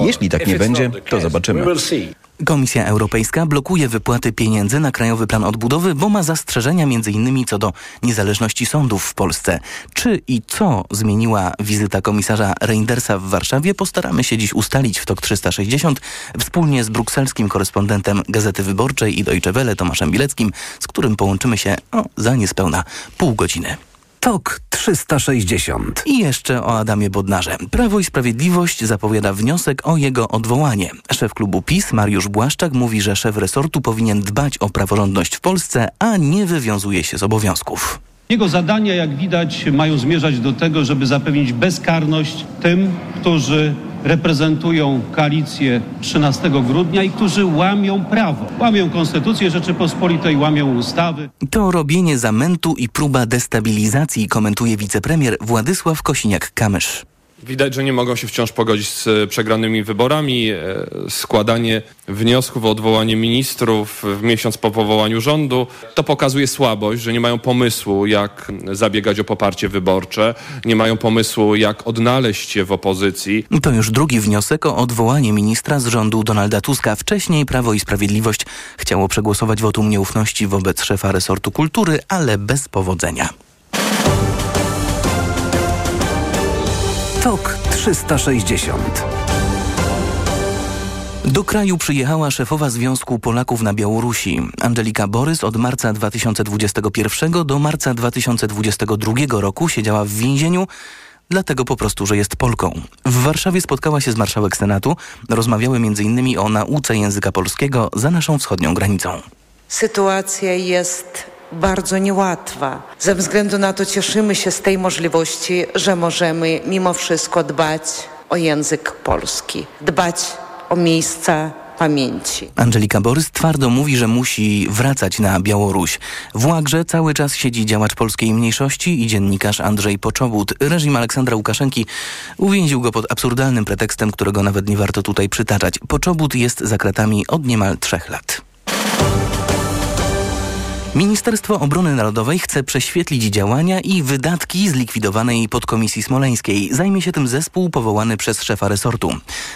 Jeśli tak nie będzie, to zobaczymy. Komisja Europejska blokuje wypłaty pieniędzy na Krajowy Plan Odbudowy, bo ma zastrzeżenia m.in. co do niezależności sądów w Polsce. Czy i co zmieniła wizyta komisarza Reindersa w Warszawie, postaramy się dziś ustalić w TOK 360 wspólnie z brukselskim korespondentem Gazety Wyborczej i Deutsche Welle Tomaszem Bileckim, z którym połączymy się o, za niespełna pół godziny. TOK 360. I jeszcze o Adamie Bodnarze. Prawo i Sprawiedliwość zapowiada wniosek o jego odwołanie. Szef klubu PiS, Mariusz Błaszczak, mówi, że szef resortu powinien dbać o praworządność w Polsce, a nie wywiązuje się z obowiązków. Jego zadania, jak widać, mają zmierzać do tego, żeby zapewnić bezkarność tym, którzy reprezentują koalicję 13 grudnia i którzy łamią prawo. Łamią Konstytucję Rzeczypospolitej, łamią ustawy. To robienie zamętu i próba destabilizacji, komentuje wicepremier Władysław Kosiniak-Kamysz. Widać, że nie mogą się wciąż pogodzić z e, przegranymi wyborami. E, składanie wniosków o odwołanie ministrów w miesiąc po powołaniu rządu to pokazuje słabość, że nie mają pomysłu, jak zabiegać o poparcie wyborcze, nie mają pomysłu, jak odnaleźć się w opozycji. To już drugi wniosek o odwołanie ministra z rządu Donalda Tuska. Wcześniej Prawo i Sprawiedliwość chciało przegłosować wotum nieufności wobec szefa resortu kultury, ale bez powodzenia. TOK 360. Do kraju przyjechała szefowa Związku Polaków na Białorusi. Angelika Borys od marca 2021 do marca 2022 roku siedziała w więzieniu, dlatego po prostu, że jest Polką. W Warszawie spotkała się z marszałek Senatu. Rozmawiały m.in. o nauce języka polskiego za naszą wschodnią granicą. Sytuacja jest bardzo niełatwa. Ze względu na to cieszymy się z tej możliwości, że możemy mimo wszystko dbać o język polski, dbać o miejsca pamięci. Angelika Borys twardo mówi, że musi wracać na Białoruś. W Łagrze cały czas siedzi działacz polskiej mniejszości i dziennikarz Andrzej Poczobut. Reżim Aleksandra Łukaszenki uwięził go pod absurdalnym pretekstem, którego nawet nie warto tutaj przytaczać. Poczobut jest za kratami od niemal trzech lat. Ministerstwo Obrony Narodowej chce prześwietlić działania i wydatki zlikwidowanej podkomisji smoleńskiej. Zajmie się tym zespół powołany przez szefa resortu.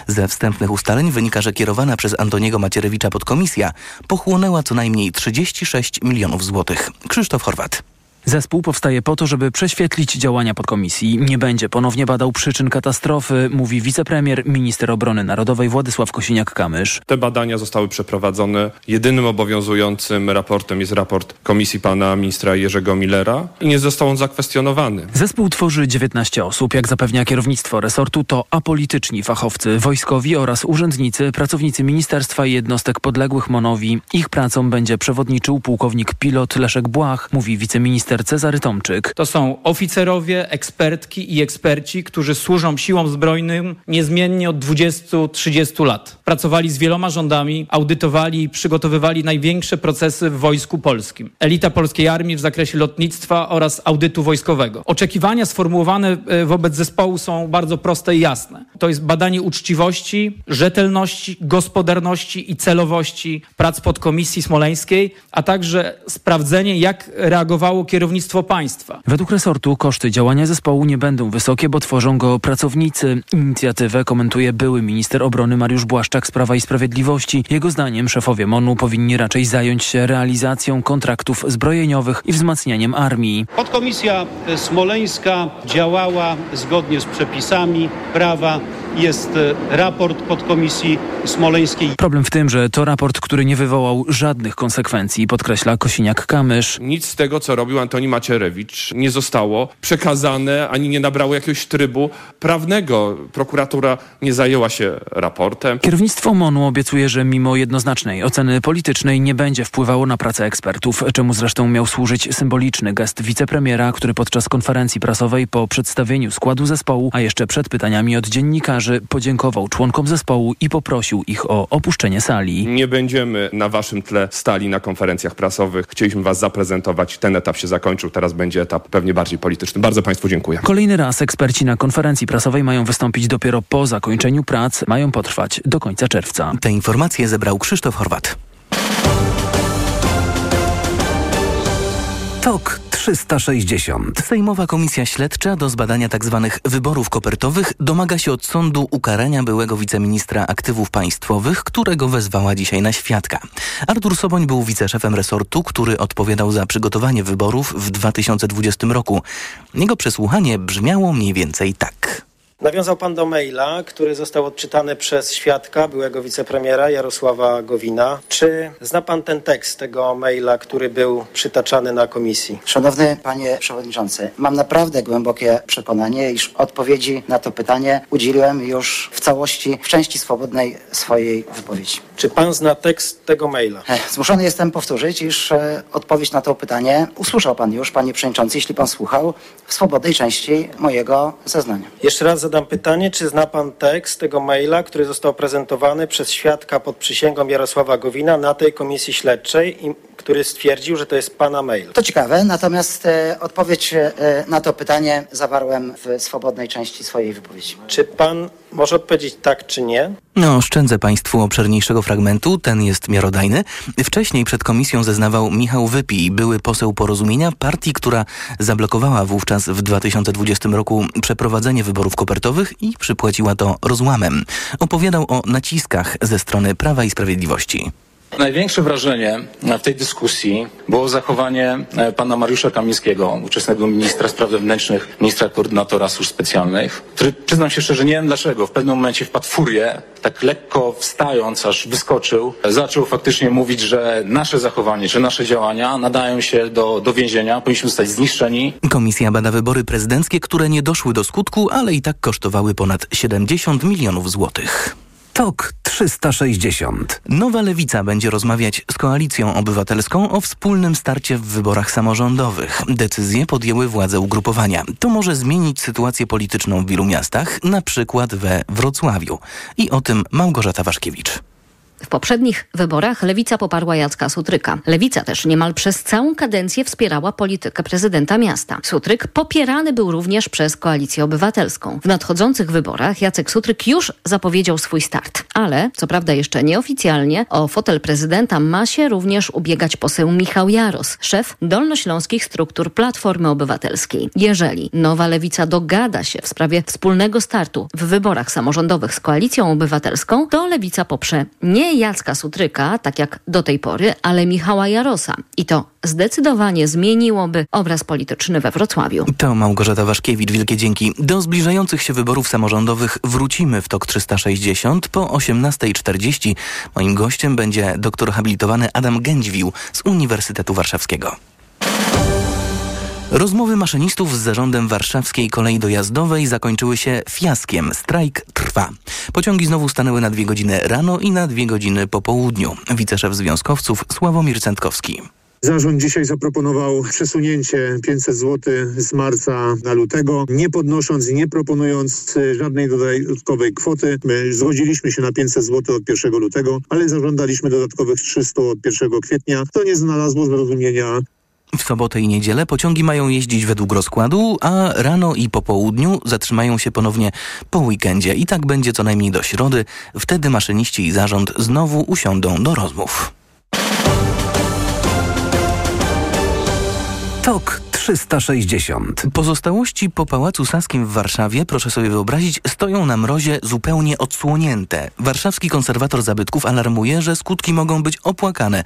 Ze wstępnych ustaleń wynika, że kierowana przez Antoniego Macierewicza podkomisja pochłonęła co najmniej 36 milionów złotych. Krzysztof Horwat. Zespół powstaje po to, żeby prześwietlić działania podkomisji. Nie będzie ponownie badał przyczyn katastrofy, mówi wicepremier, minister obrony narodowej Władysław Kosiniak-Kamysz. Te badania zostały przeprowadzone. Jedynym obowiązującym raportem jest raport komisji pana ministra Jerzego Millera i nie został on zakwestionowany. Zespół tworzy 19 osób. Jak zapewnia kierownictwo resortu, to apolityczni fachowcy, wojskowi oraz urzędnicy, pracownicy ministerstwa i jednostek podległych Monowi. Ich pracą będzie przewodniczył pułkownik pilot Leszek Błach, mówi wiceminister Cezary Tomczyk. To są oficerowie, ekspertki i eksperci, którzy służą siłom zbrojnym niezmiennie od 20-30 lat. Pracowali z wieloma rządami, audytowali i przygotowywali największe procesy w Wojsku Polskim. Elita polskiej armii w zakresie lotnictwa oraz audytu wojskowego. Oczekiwania sformułowane e, wobec zespołu są bardzo proste i jasne. To jest badanie uczciwości, rzetelności, gospodarności i celowości prac podkomisji smoleńskiej, a także sprawdzenie, jak reagowało kierownictwo państwa. Według resortu koszty działania zespołu nie będą wysokie, bo tworzą go pracownicy. Inicjatywę komentuje były minister obrony Mariusz Błaszczak z Prawa i Sprawiedliwości. Jego zdaniem szefowie MONU powinni raczej zająć się realizacją kontraktów zbrojeniowych i wzmacnianiem armii. Podkomisja smoleńska działała zgodnie z przepisami prawa. Jest e, raport podkomisji smoleńskiej. Problem w tym, że to raport, który nie wywołał żadnych konsekwencji, podkreśla Kosiniak-Kamysz. Nic z tego, co robił Antoni Macierewicz, nie zostało przekazane, ani nie nabrało jakiegoś trybu prawnego. Prokuratura nie zajęła się raportem. Kierownictwo MONU obiecuje, że mimo jednoznacznej oceny politycznej nie będzie wpływało na pracę ekspertów, czemu zresztą miał służyć symboliczny gest wicepremiera, który podczas konferencji prasowej po przedstawieniu składu zespołu, a jeszcze przed pytaniami od dziennikarzy, podziękował członkom zespołu i poprosił ich o opuszczenie sali. Nie będziemy na waszym tle stali na konferencjach prasowych. Chcieliśmy was zaprezentować. Ten etap się zakończył, teraz będzie etap pewnie bardziej polityczny. Bardzo państwu dziękuję. Kolejny raz eksperci na konferencji prasowej mają wystąpić dopiero po zakończeniu prac. Mają potrwać do końca czerwca. Te informacje zebrał Krzysztof Horwat. TOK 360. Sejmowa Komisja Śledcza do zbadania tzw. Tak wyborów kopertowych domaga się od sądu ukarania byłego wiceministra aktywów państwowych, którego wezwała dzisiaj na świadka. Artur Soboń był wiceszefem resortu, który odpowiadał za przygotowanie wyborów w 2020 roku. Jego przesłuchanie brzmiało mniej więcej tak. Nawiązał pan do maila, który został odczytany przez świadka, byłego wicepremiera Jarosława Gowina. Czy zna pan ten tekst tego maila, który był przytaczany na komisji? Szanowny panie przewodniczący, mam naprawdę głębokie przekonanie, iż odpowiedzi na to pytanie udzieliłem już w całości, w części swobodnej swojej wypowiedzi. Czy pan zna tekst tego maila? Zmuszony jestem powtórzyć, iż e, odpowiedź na to pytanie usłyszał pan już, panie przewodniczący, jeśli pan słuchał, w swobodnej części mojego zeznania. Jeszcze raz zadam pytanie, czy zna pan tekst tego maila, który został prezentowany przez świadka pod przysięgą Jarosława Gowina na tej komisji śledczej, który stwierdził, że to jest pana mail? To ciekawe, natomiast e, odpowiedź e, na to pytanie zawarłem w swobodnej części swojej wypowiedzi. Czy pan może odpowiedzieć tak czy nie? No, oszczędzę Państwu obszerniejszego fragmentu, ten jest miarodajny. Wcześniej przed komisją zeznawał Michał Wypij, były poseł porozumienia partii, która zablokowała wówczas w 2020 roku przeprowadzenie wyborów kopertowych i przypłaciła to rozłamem. Opowiadał o naciskach ze strony Prawa i Sprawiedliwości. Największe wrażenie w tej dyskusji było zachowanie e, pana Mariusza Kamińskiego, ówczesnego ministra spraw wewnętrznych, ministra koordynatora służb specjalnych, który, przyznam się szczerze, nie wiem dlaczego, w pewnym momencie wpadł w furię, tak lekko wstając, aż wyskoczył, zaczął faktycznie mówić, że nasze zachowanie, czy nasze działania nadają się do, do więzienia, powinniśmy zostać zniszczeni. Komisja bada wybory prezydenckie, które nie doszły do skutku, ale i tak kosztowały ponad 70 milionów złotych. TOK 360. Nowa Lewica będzie rozmawiać z Koalicją Obywatelską o wspólnym starcie w wyborach samorządowych. Decyzje podjęły władze ugrupowania. To może zmienić sytuację polityczną w wielu miastach, na przykład we Wrocławiu. I o tym Małgorzata Waszkiewicz. W poprzednich wyborach Lewica poparła Jacka Sutryka. Lewica też niemal przez całą kadencję wspierała politykę prezydenta miasta. Sutryk popierany był również przez Koalicję Obywatelską. W nadchodzących wyborach Jacek Sutryk już zapowiedział swój start. Ale, co prawda jeszcze nieoficjalnie, o fotel prezydenta ma się również ubiegać poseł Michał Jaros, szef dolnośląskich struktur Platformy Obywatelskiej. Jeżeli nowa Lewica dogada się w sprawie wspólnego startu w wyborach samorządowych z Koalicją Obywatelską, to Lewica poprze nie nie Jacka Sutryka, tak jak do tej pory, ale Michała Jarosa. I to zdecydowanie zmieniłoby obraz polityczny we Wrocławiu. To Małgorzata Waszkiewicz, wielkie dzięki. Do zbliżających się wyborów samorządowych wrócimy w TOK 360 po 18.40. Moim gościem będzie doktor habilitowany Adam Gędźwił z Uniwersytetu Warszawskiego. Rozmowy maszynistów z zarządem warszawskiej kolei dojazdowej zakończyły się fiaskiem. Strajk trwa. Pociągi znowu stanęły na dwie godziny rano i na dwie godziny po południu. Wiceszef związkowców Sławomir Centkowski. Zarząd dzisiaj zaproponował przesunięcie 500 zł z marca na lutego, nie podnosząc i nie proponując żadnej dodatkowej kwoty. My zgodziliśmy się na 500 zł od 1 lutego, ale zażądaliśmy dodatkowych 300 od 1 kwietnia. To nie znalazło zrozumienia w sobotę i niedzielę pociągi mają jeździć według rozkładu, a rano i po południu zatrzymają się ponownie po weekendzie. I tak będzie co najmniej do środy. Wtedy maszyniści i zarząd znowu usiądą do rozmów. TOK 360. Pozostałości po Pałacu Saskim w Warszawie, proszę sobie wyobrazić, stoją na mrozie zupełnie odsłonięte. Warszawski konserwator zabytków alarmuje, że skutki mogą być opłakane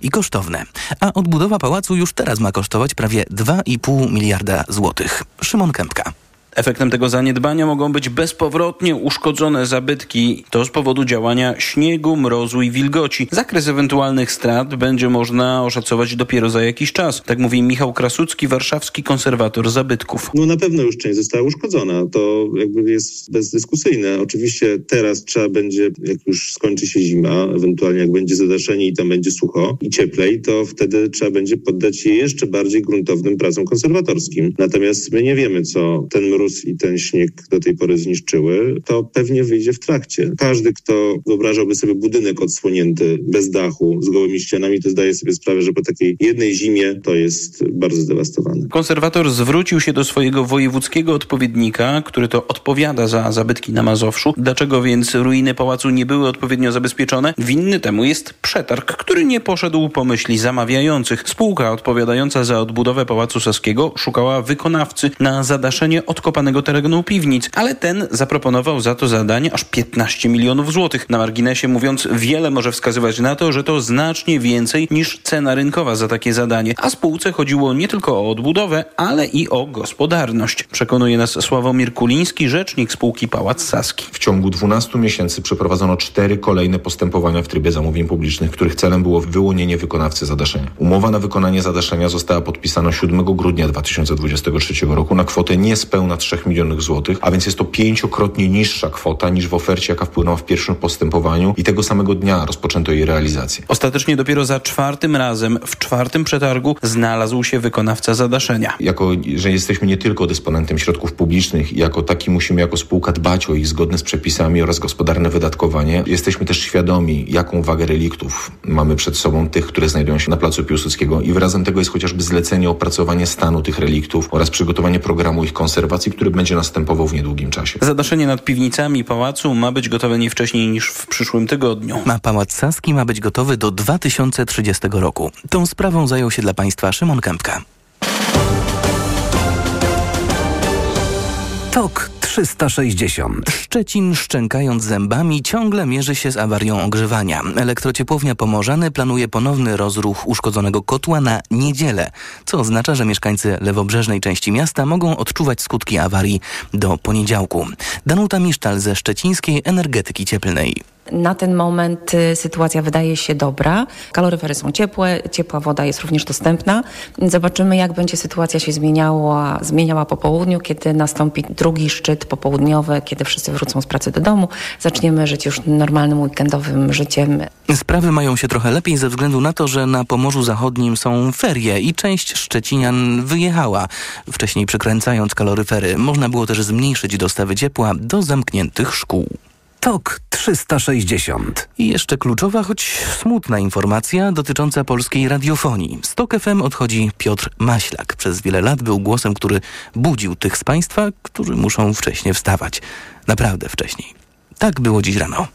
i kosztowne. A odbudowa pałacu już teraz ma kosztować prawie 2,5 miliarda złotych. Szymon Kępka. Efektem tego zaniedbania mogą być bezpowrotnie uszkodzone zabytki. To z powodu działania śniegu, mrozu i wilgoci. Zakres ewentualnych strat będzie można oszacować dopiero za jakiś czas. Tak mówi Michał Krasucki, warszawski konserwator zabytków. No na pewno już część została uszkodzona. To jakby jest bezdyskusyjne. Oczywiście teraz trzeba będzie, jak już skończy się zima, ewentualnie jak będzie zadaszenie i tam będzie sucho i cieplej, to wtedy trzeba będzie poddać je jeszcze bardziej gruntownym pracom konserwatorskim. Natomiast my nie wiemy, co ten mróz mróz i ten śnieg do tej pory zniszczyły, to pewnie wyjdzie w trakcie. Każdy, kto wyobrażałby sobie budynek odsłonięty, bez dachu, z gołymi ścianami, to zdaje sobie sprawę, że po takiej jednej zimie to jest bardzo zdewastowany. Konserwator zwrócił się do swojego wojewódzkiego odpowiednika, który to odpowiada za zabytki na Mazowszu. Dlaczego więc ruiny pałacu nie były odpowiednio zabezpieczone? Winny temu jest przetarg, który nie poszedł po myśli zamawiających. Spółka odpowiadająca za odbudowę Pałacu Saskiego szukała wykonawcy na zadaszenie odkopanego terenu piwnic, ale ten zaproponował za to zadanie aż 15 milionów złotych. Na marginesie mówiąc, wiele może wskazywać na to, że to znacznie więcej niż cena rynkowa za takie zadanie. A spółce chodziło nie tylko o odbudowę, ale i o gospodarność. Przekonuje nas Sławomir Kuliński, rzecznik spółki Pałac Saski. W ciągu 12 miesięcy przeprowadzono cztery kolejne postępowania w trybie zamówień publicznych, których celem było wyłonienie wykonawcy zadaszenia. Umowa na wykonanie zadaszenia została podpisana 7 grudnia 2023 roku na kwotę niespełna 3 milionów złotych, a więc jest to pięciokrotnie niższa kwota niż w ofercie, jaka wpłynęła w pierwszym postępowaniu i tego samego dnia rozpoczęto jej realizację. Ostatecznie dopiero za czwartym razem, w czwartym przetargu, znalazł się wykonawca zadaszenia. Jako, że jesteśmy nie tylko dysponentem środków publicznych, jako taki musimy jako spółka dbać o ich zgodne z przepisami oraz gospodarne wydatkowanie. Jesteśmy też świadomi, jaką wagę reliktów mamy przed sobą, tych, które znajdują się na placu Piłsudskiego i wyrazem tego jest chociażby zlecenie opracowanie stanu tych reliktów oraz przygotowanie programu ich konserwacji, który będzie następował w niedługim czasie. Zadaszenie nad piwnicami pałacu ma być gotowe nie wcześniej niż w przyszłym tygodniu. A Pałac Saski ma być gotowy do 2030 roku. Tą sprawą zajął się dla Państwa Szymon Kępka. TOK 360. Szczecin, szczękając zębami, ciągle mierzy się z awarią ogrzewania. Elektrociepłownia Pomorzany planuje ponowny rozruch uszkodzonego kotła na niedzielę, co oznacza, że mieszkańcy lewobrzeżnej części miasta mogą odczuwać skutki awarii do poniedziałku. Danuta Misztal ze Szczecińskiej Energetyki Cieplnej. Na ten moment y, sytuacja wydaje się dobra. Kaloryfery są ciepłe, ciepła woda jest również dostępna. Zobaczymy, jak będzie sytuacja się zmieniała, zmieniała po południu, kiedy nastąpi drugi szczyt popołudniowy, kiedy wszyscy wrócą z pracy do domu. Zaczniemy żyć już normalnym weekendowym życiem. Sprawy mają się trochę lepiej ze względu na to, że na Pomorzu Zachodnim są ferie i część Szczecinian wyjechała, wcześniej przekręcając kaloryfery. Można było też zmniejszyć dostawy ciepła do zamkniętych szkół. TOK 360. I jeszcze kluczowa, choć smutna informacja dotycząca polskiej radiofonii. Z TOK FM odchodzi Piotr Maślak. Przez wiele lat był głosem, który budził tych z Państwa, którzy muszą wcześniej wstawać. Naprawdę wcześniej. Tak było dziś rano.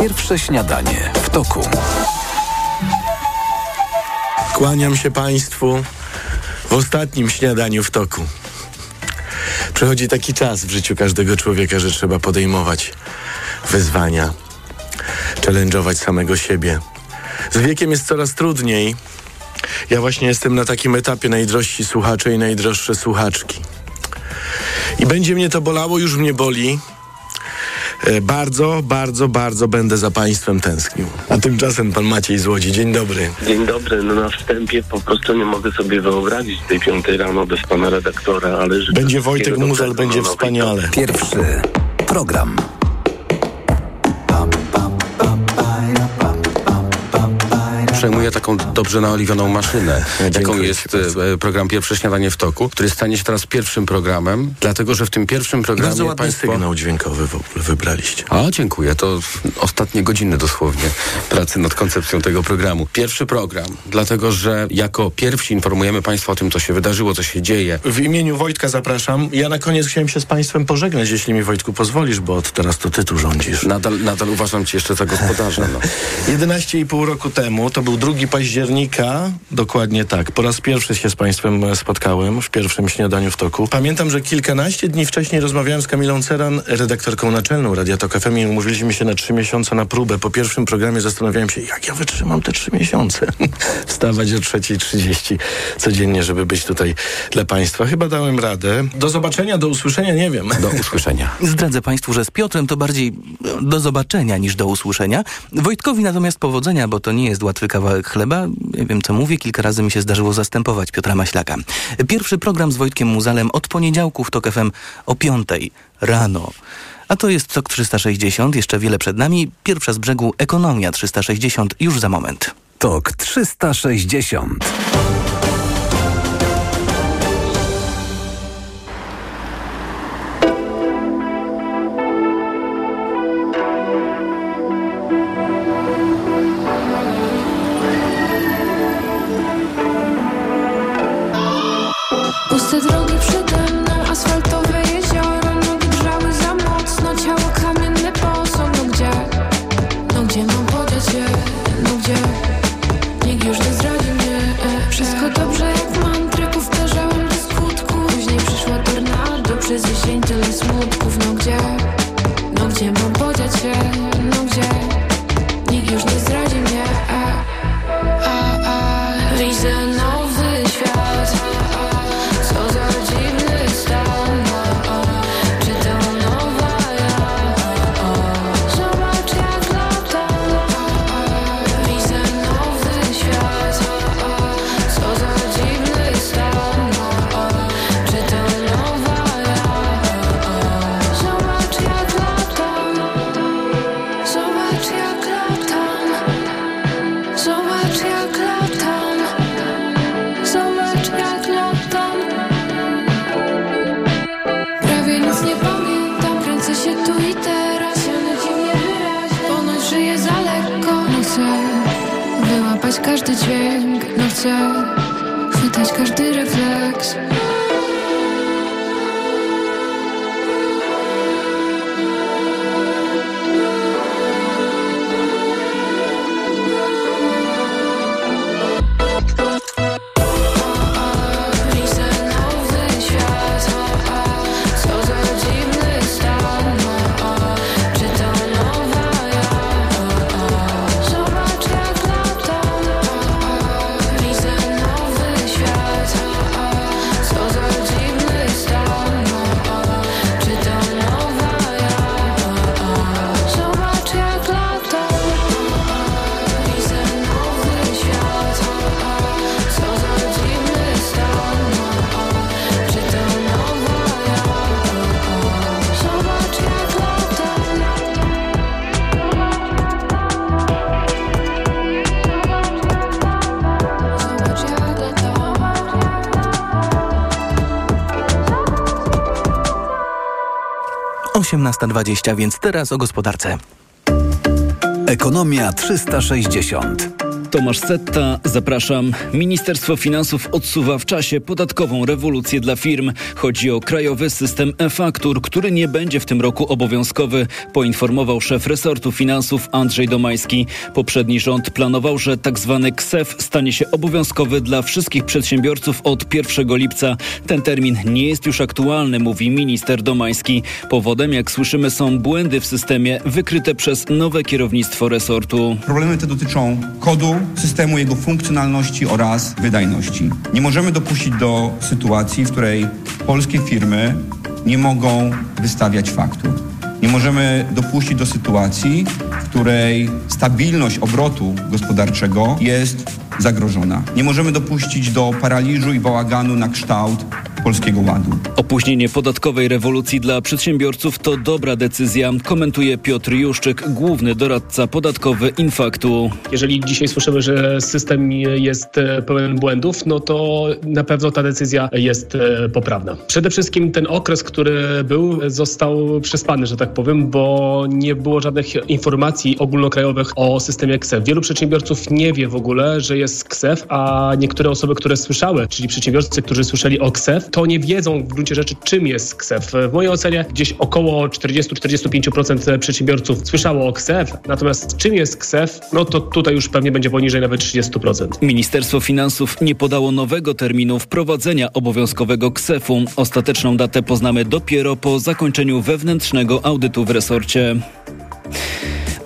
Pierwsze śniadanie w toku. Kłaniam się Państwu w ostatnim śniadaniu w toku. Przychodzi taki czas w życiu każdego człowieka, że trzeba podejmować wyzwania, challenge'ować samego siebie. Z wiekiem jest coraz trudniej. Ja właśnie jestem na takim etapie najdrożsi słuchacze i najdroższe słuchaczki. I będzie mnie to bolało, już mnie boli. E, bardzo, bardzo, bardzo będę za Państwem tęsknił. A tymczasem pan Maciej z Łodzi. Dzień dobry. Dzień dobry. No na wstępie po prostu nie mogę sobie wyobrazić tej piątej rano bez pana redaktora, ale... życzę Będzie Wojtek Muzel, będzie wspaniale. Pierwszy program. Przejmuję taką dobrze naoliwioną maszynę, jaką jest e, program Pierwsze Śniadanie w Toku, który stanie się teraz pierwszym programem, dlatego że w tym pierwszym programie Bardzo ładny państwo... sygnał dźwiękowy w ogóle wybraliście. A, dziękuję. To ostatnie godziny dosłownie pracy nad koncepcją tego programu. Pierwszy program, dlatego że jako pierwsi informujemy Państwa o tym, co się wydarzyło, co się dzieje. W imieniu Wojtka zapraszam. Ja na koniec chciałem się z Państwem pożegnać, jeśli mi Wojtku pozwolisz, bo od teraz to Ty tu rządzisz. Nadal, nadal uważam Cię jeszcze za gospodarza. No. 11,5 roku temu, to był 2 października, dokładnie tak. Po raz pierwszy się z Państwem spotkałem w pierwszym śniadaniu w toku. Pamiętam, że kilkanaście dni wcześniej rozmawiałem z Kamilą Ceran, redaktorką naczelną Radia Tok FM i umówiliśmy się na trzy miesiące na próbę. Po pierwszym programie zastanawiałem się, jak ja wytrzymam te trzy miesiące. Wstawać o 3.30 codziennie, żeby być tutaj dla Państwa. Chyba dałem radę. Do zobaczenia, do usłyszenia, nie wiem. Do usłyszenia. Zdradzę Państwu, że z Piotrem to bardziej no, do zobaczenia niż do usłyszenia. Wojtkowi natomiast powodzenia, bo to nie jest łatwy kawałek chleba. Nie wiem, co mówię. Kilka razy mi się zdarzyło zastępować Piotra Maślaka. Pierwszy program z Wojtkiem Muzalem od poniedziałku w TOK FM o 5 rano. A to jest TOK 360, jeszcze wiele przed nami. Pierwsza z brzegu Ekonomia 360 już za moment. TOK 360. każdy dźwięk No chcę chwytać każdy refleks 18.20, więc teraz o gospodarce. Ekonomia 360. Tomasz Setta, zapraszam. Ministerstwo Finansów odsuwa w czasie podatkową rewolucję dla firm. Chodzi o krajowy system e-faktur, który nie będzie w tym roku obowiązkowy, poinformował szef resortu finansów Andrzej Domański. Poprzedni rząd planował, że tzw. Tak KSEF stanie się obowiązkowy dla wszystkich przedsiębiorców od 1 lipca. Ten termin nie jest już aktualny, mówi minister Domański. Powodem, jak słyszymy, są błędy w systemie wykryte przez nowe kierownictwo resortu. Problemy te dotyczą kodu systemu, jego funkcjonalności oraz wydajności. Nie możemy dopuścić do sytuacji, w której polskie firmy nie mogą wystawiać faktur. Nie możemy dopuścić do sytuacji, w której stabilność obrotu gospodarczego jest zagrożona. Nie możemy dopuścić do paraliżu i bałaganu na kształt Polskiego Ładu. Opóźnienie podatkowej rewolucji dla przedsiębiorców to dobra decyzja, komentuje Piotr Juszczyk, główny doradca podatkowy Infaktu. Jeżeli dzisiaj słyszymy, że system jest e, pełen błędów, no to na pewno ta decyzja jest e, poprawna. Przede wszystkim ten okres, który był, został przespany, że tak powiem, bo nie było żadnych informacji ogólnokrajowych o systemie KSEF. Wielu przedsiębiorców nie wie w ogóle, że jest KSEF, a niektóre osoby, które słyszały, czyli przedsiębiorcy, którzy słyszeli o KSEF, to nie wiedzą w gruncie rzeczy, czym jest KSEF. W mojej ocenie gdzieś około 40-45% przedsiębiorców słyszało o KSEF, natomiast czym jest KSEF, no to tutaj już pewnie będzie poniżej nawet 30%. Ministerstwo Finansów nie podało nowego terminu wprowadzenia obowiązkowego KSEF-u. Ostateczną datę poznamy dopiero po zakończeniu wewnętrznego audytu w resorcie.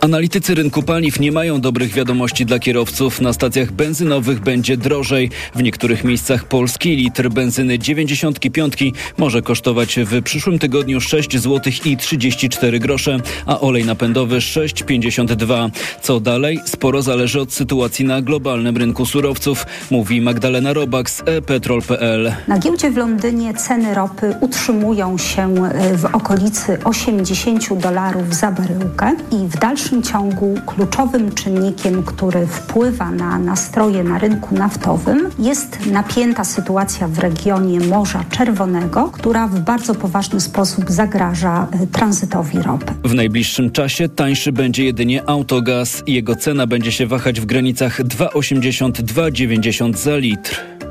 Analitycy rynku paliw nie mają dobrych wiadomości dla kierowców. Na stacjach benzynowych będzie drożej. W niektórych miejscach polski litr benzyny 95 może kosztować w przyszłym tygodniu 6 zł i 34 grosze, a olej napędowy 6,52. Co dalej? Sporo zależy od sytuacji na globalnym rynku surowców, mówi Magdalena Robak z ePetrol.pl. Na giełdzie w Londynie ceny ropy utrzymują się w okolicy 80 dolarów za baryłkę i w dalszym ciągu kluczowym czynnikiem, który wpływa na nastroje na rynku naftowym jest napięta sytuacja w regionie Morza Czerwonego, która w bardzo poważny sposób zagraża tranzytowi ropy. W najbliższym czasie tańszy będzie jedynie autogaz. Jego cena będzie się wahać w granicach 2,80-2,90 za litr.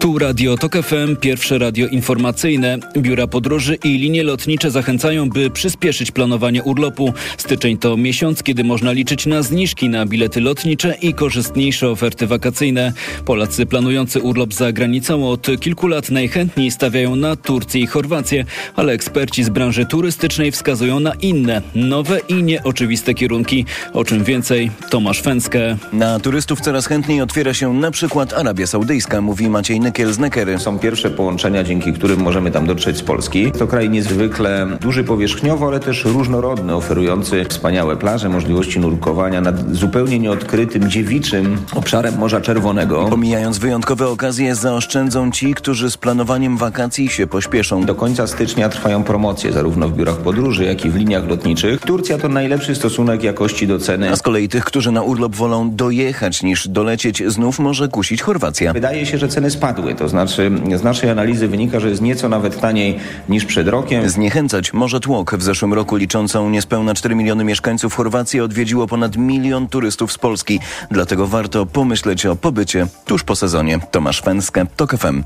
Tu Radio Tok FM, pierwsze radio informacyjne. Biura podróży i linie lotnicze zachęcają, by przyspieszyć planowanie urlopu. Styczeń to miesiąc, kiedy można liczyć na zniżki na bilety lotnicze i korzystniejsze oferty wakacyjne. Polacy planujący urlop za granicą od kilku lat najchętniej stawiają na Turcję i Chorwację, ale eksperci z branży turystycznej wskazują na inne, nowe i nieoczywiste kierunki. O czym więcej, Tomasz Fęskę. Na turystów coraz chętniej otwiera się na przykład Arabia Saudyjska, mówi Maciej Nykiel z Nekery. Są pierwsze połączenia, dzięki którym możemy tam dotrzeć z Polski. To kraj niezwykle duży powierzchniowo, ale też różnorodny, oferujący wspaniałe plaże, możliwości nurkowania nad zupełnie nieodkrytym, dziewiczym obszarem Morza Czerwonego. Pomijając wyjątkowe okazje, zaoszczędzą ci, którzy z planowaniem wakacji się pośpieszą. Do końca stycznia trwają promocje zarówno w biurach podróży, jak i w liniach lotniczych. Turcja to najlepszy stosunek jakości do ceny. A z kolei tych, którzy na urlop wolą dojechać niż dolecieć, znów może kusić Chorwacja. Wydaje się, że ceny spadły, to znaczy z naszej analizy wynika, że jest nieco nawet taniej niż przed rokiem. Zniechęcać może tłok. W zeszłym roku liczącą niespełna 4 miliony mieszkańców Chorwacji odwiedziło ponad milion turystów z Polski. Dlatego warto pomyśleć o pobycie tuż po sezonie. Tomasz Fęskę, TOK FM.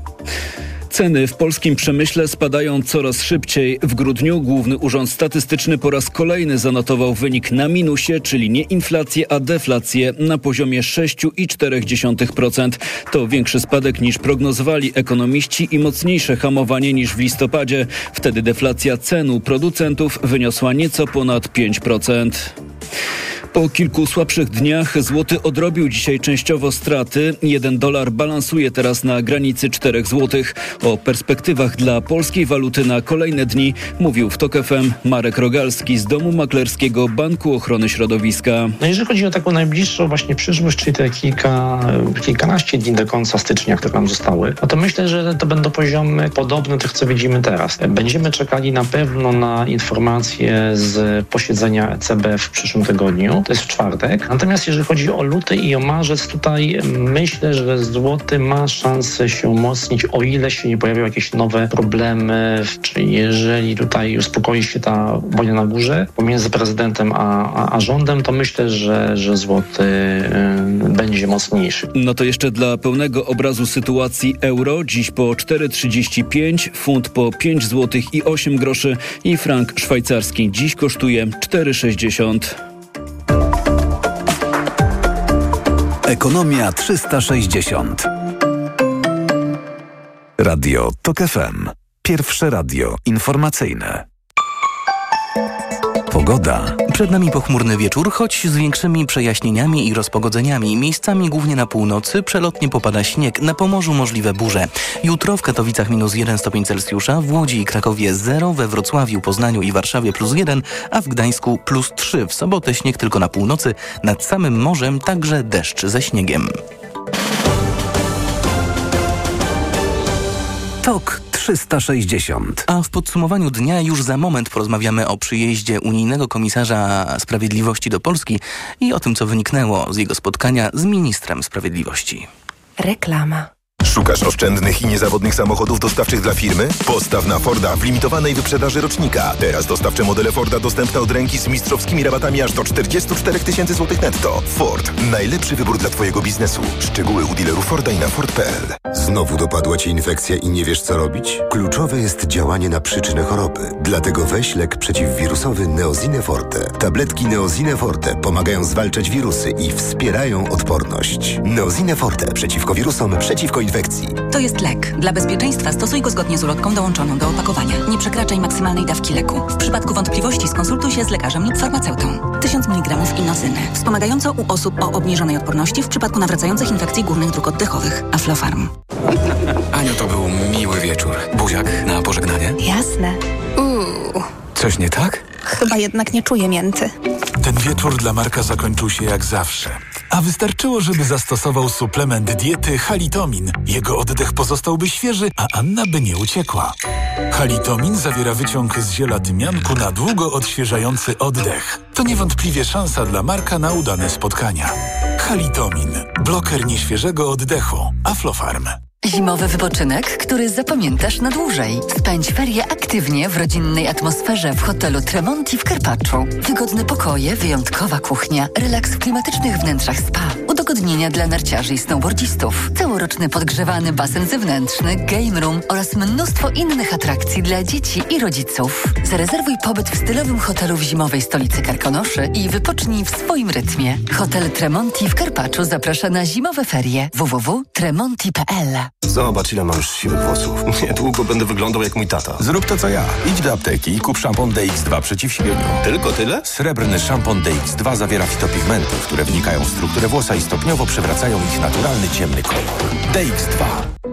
Ceny w polskim przemyśle spadają coraz szybciej. W grudniu Główny Urząd Statystyczny po raz kolejny zanotował wynik na minusie, czyli nie inflację, a deflację na poziomie 6,4%. To większy spadek niż prognozowali ekonomiści i mocniejsze hamowanie niż w listopadzie. Wtedy deflacja cen u producentów wyniosła nieco ponad 5%. Po kilku słabszych dniach złoty odrobił dzisiaj częściowo straty. Jeden dolar balansuje teraz na granicy 4 złotych. O perspektywach dla polskiej waluty na kolejne dni mówił w TOK FM Marek Rogalski z Domu Maklerskiego Banku Ochrony Środowiska. No jeżeli chodzi o taką najbliższą właśnie przyszłość, czyli te kilka, kilkanaście dni do końca stycznia, które nam zostały, no to myślę, że to będą poziomy podobne do tych, co widzimy teraz. Będziemy czekali na pewno na informacje z posiedzenia ECB w przyszłym tygodniu to jest w czwartek. Natomiast jeżeli chodzi o luty i o marzec, tutaj myślę, że złoty ma szansę się umocnić, o ile się nie pojawią jakieś nowe problemy, czyli jeżeli tutaj uspokoi się ta wojna na górze pomiędzy prezydentem a, a, a rządem, to myślę, że, że złoty y, będzie mocniejszy. No to jeszcze dla pełnego obrazu sytuacji euro, dziś po 4,35, funt po 5 zł i 8 groszy i frank szwajcarski dziś kosztuje 4,60. Ekonomia 360. Radio TOK FM. Pierwsze radio informacyjne. Pogoda. Przed nami pochmurny wieczór, choć z większymi przejaśnieniami i rozpogodzeniami. Miejscami głównie na północy przelotnie popada śnieg, na Pomorzu możliwe burze. Jutro w Katowicach minus 1 stopień Celsjusza, w Łodzi i Krakowie 0, we Wrocławiu, Poznaniu i Warszawie plus 1, a w Gdańsku plus 3. W sobotę śnieg tylko na północy, nad samym morzem także deszcz ze śniegiem. TOK 360. A w podsumowaniu dnia już za moment porozmawiamy o przyjeździe unijnego komisarza sprawiedliwości do Polski i o tym, co wyniknęło z jego spotkania z ministrem sprawiedliwości. Reklama. Szukasz oszczędnych i niezawodnych samochodów dostawczych dla firmy? Postaw na Forda w limitowanej wyprzedaży rocznika. Teraz dostawcze modele Forda dostępne od ręki z mistrzowskimi rabatami aż do 44 tysięcy złotych netto. Ford. Najlepszy wybór dla Twojego biznesu. Szczegóły u dealerów Forda i na Ford.pl. Znowu dopadła Ci infekcja i nie wiesz co robić? Kluczowe jest działanie na przyczynę choroby. Dlatego weź lek przeciwwirusowy Neozine Forte. Tabletki Neozine Forte pomagają zwalczać wirusy i wspierają odporność. Neozine Forte przeciwko wirusom, przeciwko infekcji. To jest lek. Dla bezpieczeństwa stosuj go zgodnie z ulotką dołączoną do opakowania. Nie przekraczaj maksymalnej dawki leku. W przypadku wątpliwości skonsultuj się z lekarzem lub farmaceutą. 1000 mg inozyny. Wspomagająco u osób o obniżonej odporności w przypadku nawracających infekcji górnych dróg oddechowych. Aflofarm. Aniu, to był miły wieczór. Buziak na pożegnanie? Jasne. Uuu. Coś nie tak? Chyba jednak nie czuję mięty. Ten wieczór dla Marka zakończył się jak zawsze. A wystarczyło, żeby zastosował suplement diety Halitomin. Jego oddech pozostałby świeży, a Anna by nie uciekła. Halitomin zawiera wyciąg z ziela tymianku na długo odświeżający oddech. To niewątpliwie szansa dla Marka na udane spotkania. Halitomin. Bloker nieświeżego oddechu. Aflofarm. Zimowy wypoczynek, który zapamiętasz na dłużej. Spędź ferie aktywnie w rodzinnej atmosferze w hotelu Tremonti w Karpaczu. Wygodne pokoje, wyjątkowa kuchnia, relaks w klimatycznych wnętrzach spa. udogodnienia dla narciarzy i snowboardzistów, całoroczny podgrzewany basen zewnętrzny, game room oraz mnóstwo innych atrakcji dla dzieci i rodziców. Zarezerwuj pobyt w stylowym hotelu w zimowej stolicy Karkonoszy i wypocznij w swoim rytmie. Hotel Tremonti w Karpaczu zaprasza na zimowe ferie www.tremonti.pl Zobacz, ile mam już siwych włosów. Niedługo będę wyglądał jak mój tata. Zrób to co ja. Idź do apteki i kup szampon DX2 przeciw siwieniu. Tylko tyle? Srebrny szampon DX2 zawiera fitopigmenty, które wnikają w strukturę włosa i stopniowo przewracają ich naturalny ciemny kolor. DX2.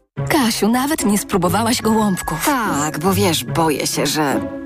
Kasiu, nawet nie spróbowałaś gołąbków. Tak, bo wiesz, boję się, że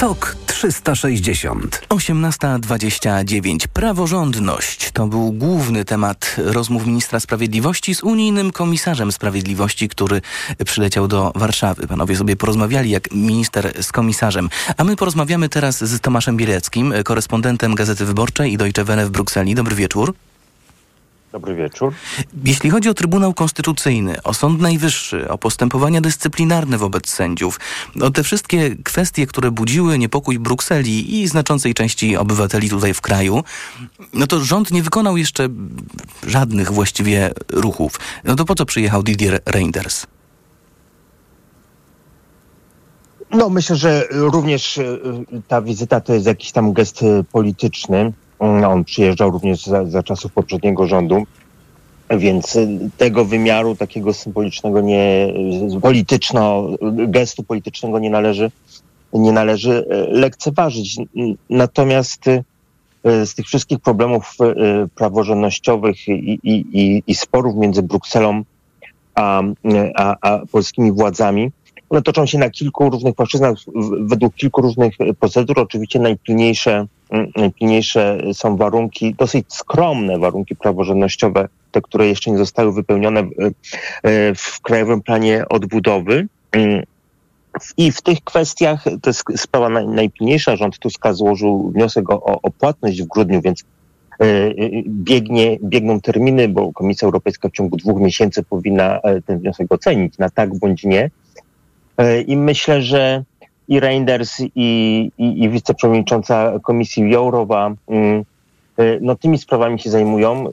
TOK 360. 18.29. Praworządność to był główny temat rozmów ministra sprawiedliwości z unijnym komisarzem sprawiedliwości, który przyleciał do Warszawy. Panowie sobie porozmawiali jak minister z komisarzem. A my porozmawiamy teraz z Tomaszem Bieleckim, korespondentem Gazety Wyborczej i Deutsche Welle w Brukseli. Dobry wieczór. Dobry wieczór. Jeśli chodzi o Trybunał Konstytucyjny, o Sąd Najwyższy, o postępowania dyscyplinarne wobec sędziów, o te wszystkie kwestie, które budziły niepokój Brukseli i znaczącej części obywateli tutaj w kraju, no to rząd nie wykonał jeszcze żadnych właściwie ruchów. No to po co przyjechał Didier Reinders? No myślę, że również e, ta wizyta to jest jakiś tam gest e, polityczny. No, On przyjeżdżał również za, za czasów poprzedniego rządu, więc e, tego wymiaru takiego symbolicznego, nie, polityczno, gestu politycznego nie należy, nie należy e, lekceważyć. Natomiast e, z tych wszystkich problemów praworządnościowych i, i, i, i sporów między Brukselą a, a, a polskimi władzami, one toczą się na kilku różnych płaszczyznach, według kilku różnych procedur. Oczywiście najpilniejsze, mm, najpilniejsze są warunki, dosyć skromne warunki praworządnościowe, te, które jeszcze nie zostały wypełnione w, Krajowym Planie Odbudowy. Mm. I w tych kwestiach to jest sprawa naj, najpilniejsza. Rząd Tuska złożył wniosek o, o, o płatność w grudniu, więc e, e, biegnie, biegną terminy, bo Komisja Europejska w ciągu dwóch miesięcy powinna e, ten wniosek ocenić na tak bądź nie. E, I myślę, że i Reinders, i, i, i wiceprzewodnicząca Komisji Jourowa, mm, e, no tymi sprawami się zajmują. E,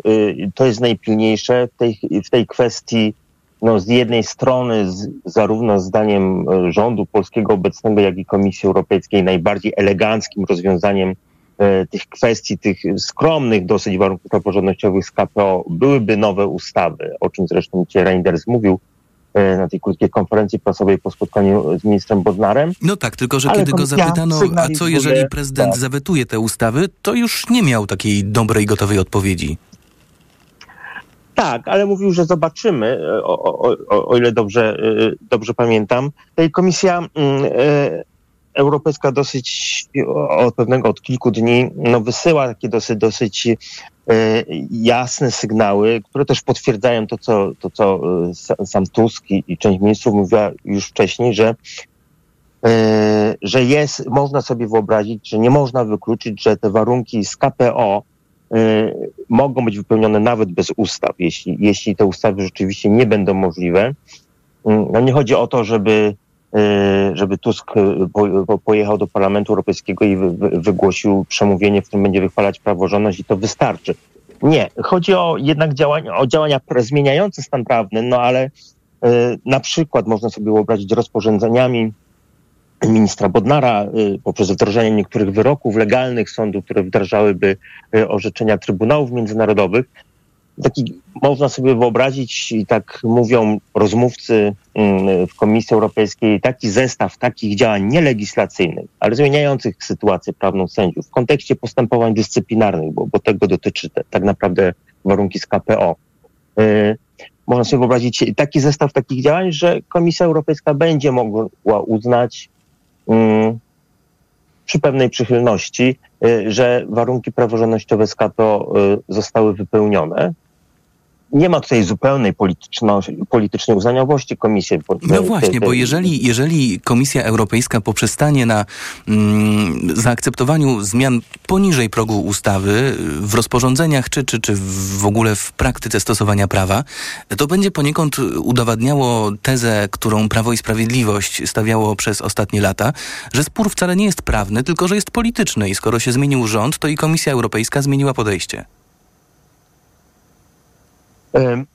To jest najpilniejsze w tej, w tej kwestii. No, z jednej strony, z, zarówno zdaniem rządu polskiego obecnego, jak i Komisji Europejskiej, najbardziej eleganckim rozwiązaniem e, tych kwestii, tych skromnych dosyć warunków praworządnościowych z KPO byłyby nowe ustawy, o czym zresztą dzisiaj Reinders mówił na tej krótkiej konferencji prasowej po spotkaniu z ministrem Bodnarem. No tak, tylko że Ale kiedy go zapytano, a co jeżeli prezydent tak. zawetuje te ustawy, to już nie miał takiej dobrej, gotowej odpowiedzi. Tak, ale mówił, że zobaczymy, e, o, o, o, o ile dobrze, e, dobrze pamiętam. Tej Komisja mm, Europejska dosyć od pewnego, od kilku dni, no wysyła takie dosyć, dosyć e, jasne sygnały, które też potwierdzają to, co, to, co e, sa- sam Tusk i, część ministrów mówiła już wcześniej, że e, że jest, można sobie wyobrazić, że nie można wykluczyć, że te warunki z KPO mogą być wypełnione nawet bez ustaw, jeśli, jeśli te ustawy rzeczywiście nie będą możliwe. Y, No nie chodzi o to, żeby, żeby Tusk y, po, po, pojechał do Parlamentu Europejskiego i wy, wy, wygłosił przemówienie, w którym będzie wychwalać praworządność i to wystarczy. Nie, chodzi o jednak działania, o działania zmieniające stan prawny, no ale y, na przykład można sobie wyobrazić rozporządzeniami ministra Bodnara y, poprzez wdrożenie niektórych wyroków legalnych sądów, które wdrażałyby y, orzeczenia trybunałów międzynarodowych, taki można sobie wyobrazić, i tak mówią rozmówcy mm, w Komisji Europejskiej, taki zestaw takich działań nielegislacyjnych, ale zmieniających sytuację prawną sędziów w kontekście postępowań dyscyplinarnych, bo, bo tego dotyczy te, tak naprawdę warunki z KPO. Y, można sobie wyobrazić taki zestaw takich działań, że Komisja Europejska będzie mogła uznać mm, przy pewnej przychylności, y, że warunki praworządnościowe z KPO y, zostały wypełnione. Nie ma tutaj zupełnej politycznej uznaniowości komisji. No właśnie, bo jeżeli, jeżeli Komisja Europejska poprzestanie na mm, zaakceptowaniu zmian poniżej progu ustawy w rozporządzeniach, czy, czy, czy w ogóle w praktyce stosowania prawa, to będzie poniekąd udowadniało tezę, którą Prawo i Sprawiedliwość stawiało przez ostatnie lata, że spór wcale nie jest prawny, tylko że jest polityczny i skoro się zmienił rząd, to i Komisja Europejska zmieniła podejście.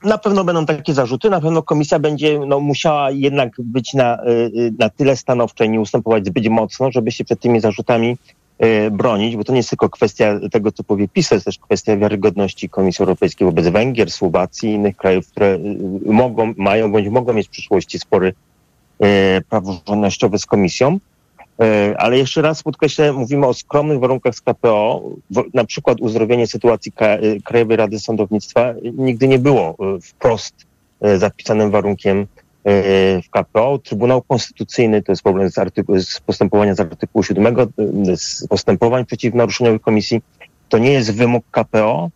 Na pewno będą takie zarzuty, na pewno komisja będzie no, musiała jednak być na, y, y, na tyle stanowcza i nie ustępować zbyt mocno, żeby się przed tymi zarzutami y, bronić, bo to nie jest tylko kwestia tego, co powie PiS, to jest też kwestia wiarygodności Komisji Europejskiej wobec Węgier, Słowacji i innych krajów, które mogą, mają bądź mogą mieć w przyszłości spory praworządnościowe z Komisją. E, ale jeszcze raz podkreślę, mówimy o skromnych warunkach z KPO. Na przykład uzdrowienie sytuacji e, Krajowej Rady Sądownictwa nigdy nie było e, wprost zapisanym warunkiem w KPO. Trybunał Konstytucyjny to jest problem z, z postępowania z artykułu 7, z postępowań przeciwnaruszeniowych komisji. To nie jest wymóg KPO.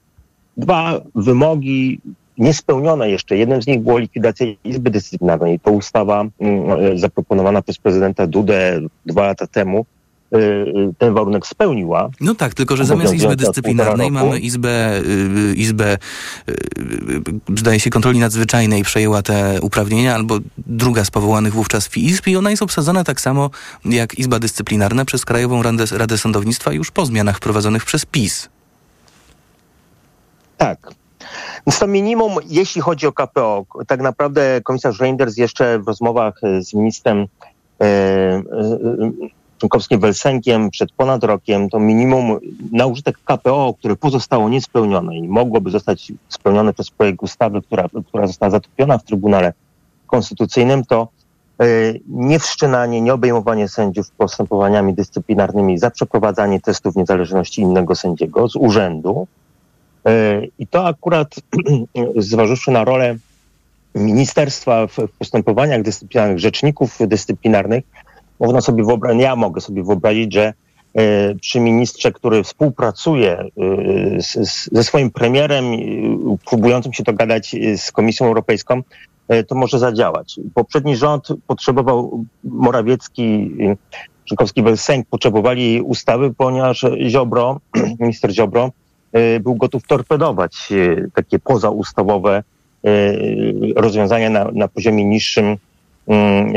Dwa wymogi niespełnione jeszcze. Jednym z nich było likwidacja Izby Dyscyplinarnej. To ustawa mm, zaproponowana przez prezydenta Dudę dwa lata temu y, y, ten warunek spełniła. No tak, tylko że zamiast Izby Dyscyplinarnej mamy Izbę, y, Izbę zdaje się, kontroli nadzwyczajnej przejęła te uprawnienia, albo druga z powołanych wówczas w izb i ona jest obsadzona tak samo jak Izba Dyscyplinarna przez Krajową Radę, Radę Sądownictwa już po zmianach wprowadzonych przez PiS. Tak, więc to minimum, jeśli chodzi o KPO, tak naprawdę komisarz Reinders jeszcze w rozmowach e, z ministrem e, e, członkowskim Welsenkiem przed ponad rokiem, to minimum na użytek KPO, które pozostało niespełnione i mogłoby zostać spełnione przez projekt ustawy, która, która została zatopiona w Trybunale Konstytucyjnym, to nie wszczynanie, nie obejmowanie sędziów postępowaniami dyscyplinarnymi za przeprowadzanie testów niezależności innego sędziego z urzędu, I to akurat, zważywszy na rolę ministerstwa w postępowaniach dyscyplinarnych, rzeczników dyscyplinarnych, można sobie wyobrazić, ja mogę sobie wyobrazić, że e, przy ministrze, który współpracuje e, z, ze swoim premierem, próbującym się dogadać z Komisją Europejską, to może zadziałać. Poprzedni rząd potrzebował, Morawiecki, Czykowski Welsenk potrzebowali ustawy, ponieważ Ziobro, minister Ziobro, E, był gotów torpedować e, takie pozaustawowe e, rozwiązania na, na poziomie niższym, mm,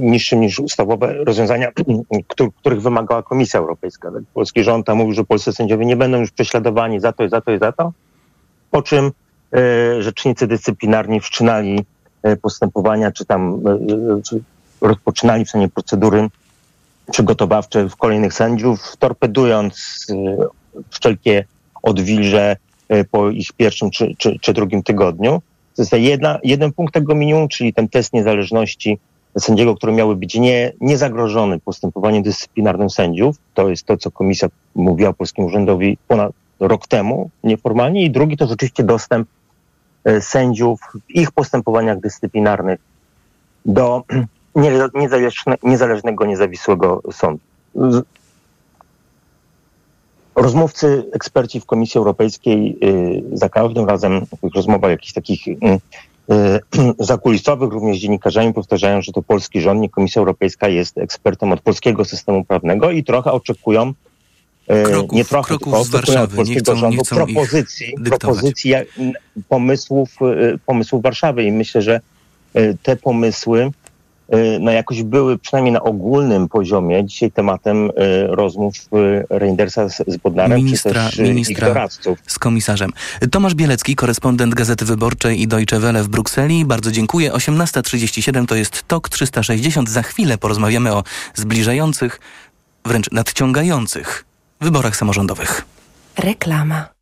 niższym niż ustawowe rozwiązania, których wymagała Komisja Europejska. Tak, polski rząd tam mówił, że polscy sędziowie nie będą już prześladowani za to i za to i za to, po czym rzecznicy dyscyplinarni wszczynali postępowania, czy tam czy rozpoczynali w stanie procedury przygotowawcze w kolejnych sędziów, torpedując wszelkie odwilże po ich pierwszym czy, czy, czy drugim tygodniu. To jest jedna, jeden punkt tego minimum, czyli ten test niezależności sędziego, który miały być nie, niezagrożony postępowaniem dyscyplinarnym sędziów. To jest to, co komisja mówiła Polskiemu Urzędowi ponad rok temu, nieformalnie. I drugi to rzeczywiście dostęp e, sędziów w ich postępowaniach dyscyplinarnych do niezależnego, niezależnego sądu. Rozmówcy, eksperci w Komisji Europejskiej y, za każdym razem w tych rozmowach jakichś takich y, y, zakulisowych, również z dziennikarzami powtarzają, że to polski rząd, nie Komisja Europejska jest ekspertem od polskiego systemu prawnego i trochę oczekują kroków, nie trochę, kroków z Warszawy. polskiego nie chcą, rządu propozycji, propozycji pomysłów, pomysłów Warszawy i myślę, że te pomysły no jakoś były przynajmniej na ogólnym poziomie dzisiaj tematem y, rozmów y, Reindersa z, z Bodnarem, ministra, czy też ministra ich doradców. z komisarzem. Tomasz Bielecki, korespondent Gazety Wyborczej i Deutsche Welle w Brukseli. Bardzo dziękuję. 18.37 to jest TOK 360. Za chwilę porozmawiamy o zbliżających, wręcz nadciągających wyborach samorządowych. Reklama.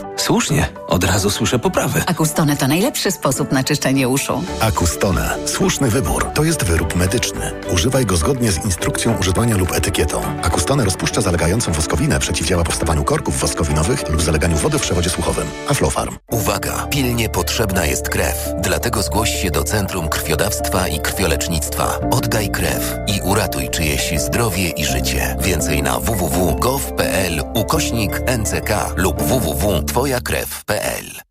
Słusznie, od razu słyszę poprawę. Akustone to najlepszy sposób na czyszczenie uszu. Akustone. Słuszny wybór. To jest wyrób medyczny. Używaj go zgodnie z instrukcją używania lub etykietą. Akustone rozpuszcza zalegającą woskowinę, przeciwdziała powstawaniu korków woskowinowych lub zaleganiu wody w przewodzie słuchowym. Aflofarm. Uwaga! Pilnie potrzebna jest krew. Dlatego zgłoś się do Centrum Krwiodawstwa i Krwiolecznictwa. Oddaj krew i uratuj czyjeś zdrowie i życie. Więcej na www.gov.pl ukośnik NCK lub www.twojakrew.pl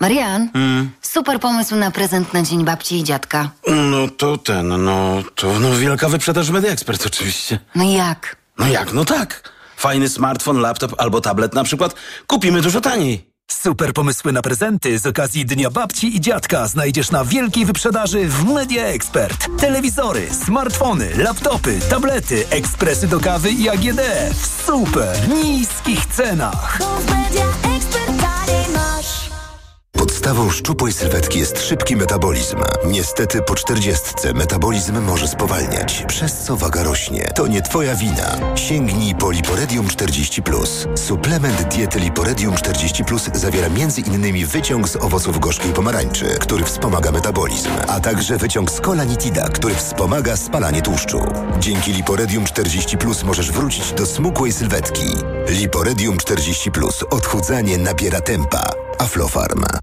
Marian, super pomysł na prezent na dzień babci i dziadka. No to ten, no to no wielka wyprzedaż Media Expert oczywiście. No jak? No jak, no tak. Fajny smartfon, laptop albo tablet na przykład kupimy dużo taniej. Super pomysły na prezenty z okazji Dnia Babci i Dziadka znajdziesz na wielkiej wyprzedaży w Media Expert. Telewizory, smartfony, laptopy, tablety, ekspresy do kawy i AGD w super niskich cenach. Podstawą szczupłej sylwetki jest szybki metabolizm. Niestety po czterdziestce metabolizm może spowalniać, przez co waga rośnie. To nie twoja wina. Sięgnij po Liporedium 40+. Suplement diety Liporedium 40+, zawiera m.in. wyciąg z owoców gorzkiej pomarańczy, który wspomaga metabolizm, a także wyciąg z kolanitida, który wspomaga spalanie tłuszczu. Dzięki Liporedium 40+, możesz wrócić do smukłej sylwetki. Liporedium 40+. Odchudzanie nabiera tempa. Aflofarm.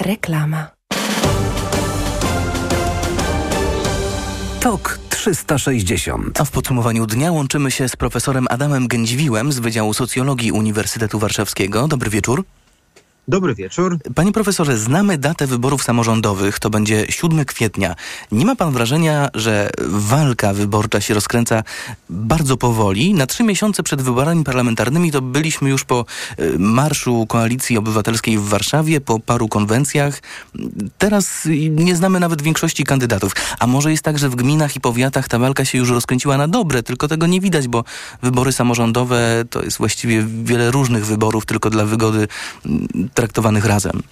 Reklama. TOK 360. A w podsumowaniu dnia łączymy się z profesorem Adamem Gędziwiłem z Wydziału Socjologii Uniwersytetu Warszawskiego. Dobry wieczór. Dobry wieczór. Panie profesorze, znamy datę wyborów samorządowych, to będzie 7 kwietnia. Nie ma pan wrażenia, że walka wyborcza się rozkręca bardzo powoli? Na trzy miesiące przed wyborami parlamentarnymi to byliśmy już po y, Marszu Koalicji Obywatelskiej w Warszawie, po paru konwencjach. Teraz nie znamy nawet większości kandydatów. A może jest tak, że w gminach i powiatach ta walka się już rozkręciła na dobre, tylko tego nie widać, bo wybory samorządowe to jest właściwie wiele różnych wyborów, tylko dla wygody traktowanych razem.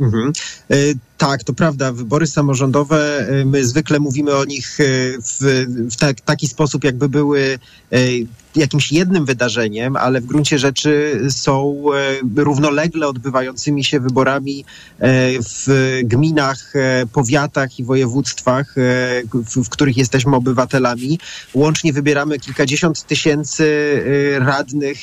Mhm. E, Tak, to prawda. Wybory samorządowe, y, my zwykle mówimy o nich y, w, w tak, taki sposób, jakby były y, jakimś jednym wydarzeniem, ale w gruncie rzeczy są równolegle odbywającymi się wyborami w gminach, powiatach i województwach, w, których jesteśmy obywatelami. Łącznie wybieramy kilkadziesiąt tysięcy radnych,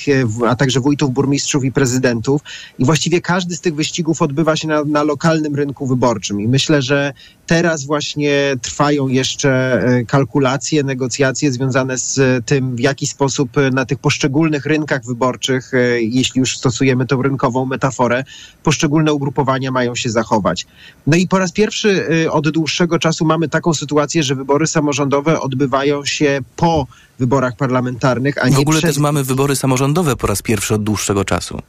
a także wójtów, burmistrzów i prezydentów. I właściwie każdy z tych wyścigów odbywa się na, na lokalnym rynku wyborczym. I myślę, że teraz właśnie trwają jeszcze kalkulacje, negocjacje związane z tym, w jaki sposób na tych poszczególnych rynkach wyborczych, jeśli już stosujemy tą rynkową metaforę, poszczególne ugrupowania mają się zachować. No i po raz pierwszy od dłuższego czasu mamy taką sytuację, że wybory samorządowe odbywają się po wyborach parlamentarnych, a nie W ogóle przed... też mamy wybory samorządowe po raz pierwszy od dłuższego czasu.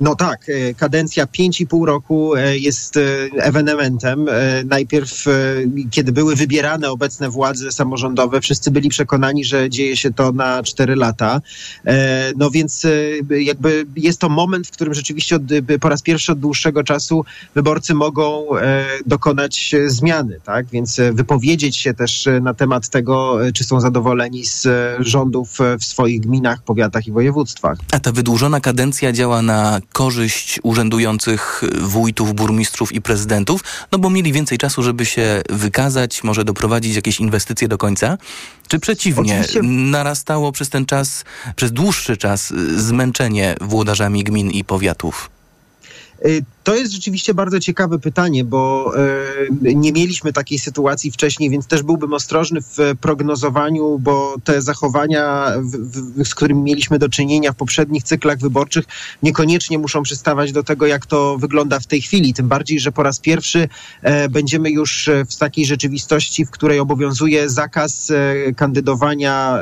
No tak, kadencja 5,5 roku jest ewenementem. Najpierw, kiedy były wybierane obecne władze samorządowe, wszyscy byli przekonani, że dzieje się to na 4 lata. No więc jakby jest to moment, w którym rzeczywiście od, po raz pierwszy od dłuższego czasu wyborcy mogą dokonać zmiany, tak? Więc wypowiedzieć się też na temat tego, czy są zadowoleni z rządów w swoich gminach, powiatach i województwach. A ta wydłużona kadencja działa na korzyść urzędujących wójtów, burmistrzów i prezydentów, no bo mieli więcej czasu, żeby się wykazać, może doprowadzić jakieś inwestycje do końca? Czy przeciwnie, Oczywiście. narastało przez ten czas, przez dłuższy czas zmęczenie włodarzami gmin i powiatów? To jest rzeczywiście bardzo ciekawe pytanie, bo e, nie mieliśmy takiej sytuacji wcześniej, więc też byłbym ostrożny w prognozowaniu, bo te zachowania, z którymi mieliśmy do czynienia w poprzednich cyklach wyborczych, niekoniecznie muszą przystawać do tego, jak to wygląda w tej chwili. Tym bardziej, że po raz pierwszy e, będziemy już w takiej rzeczywistości, w której obowiązuje zakaz e, kandydowania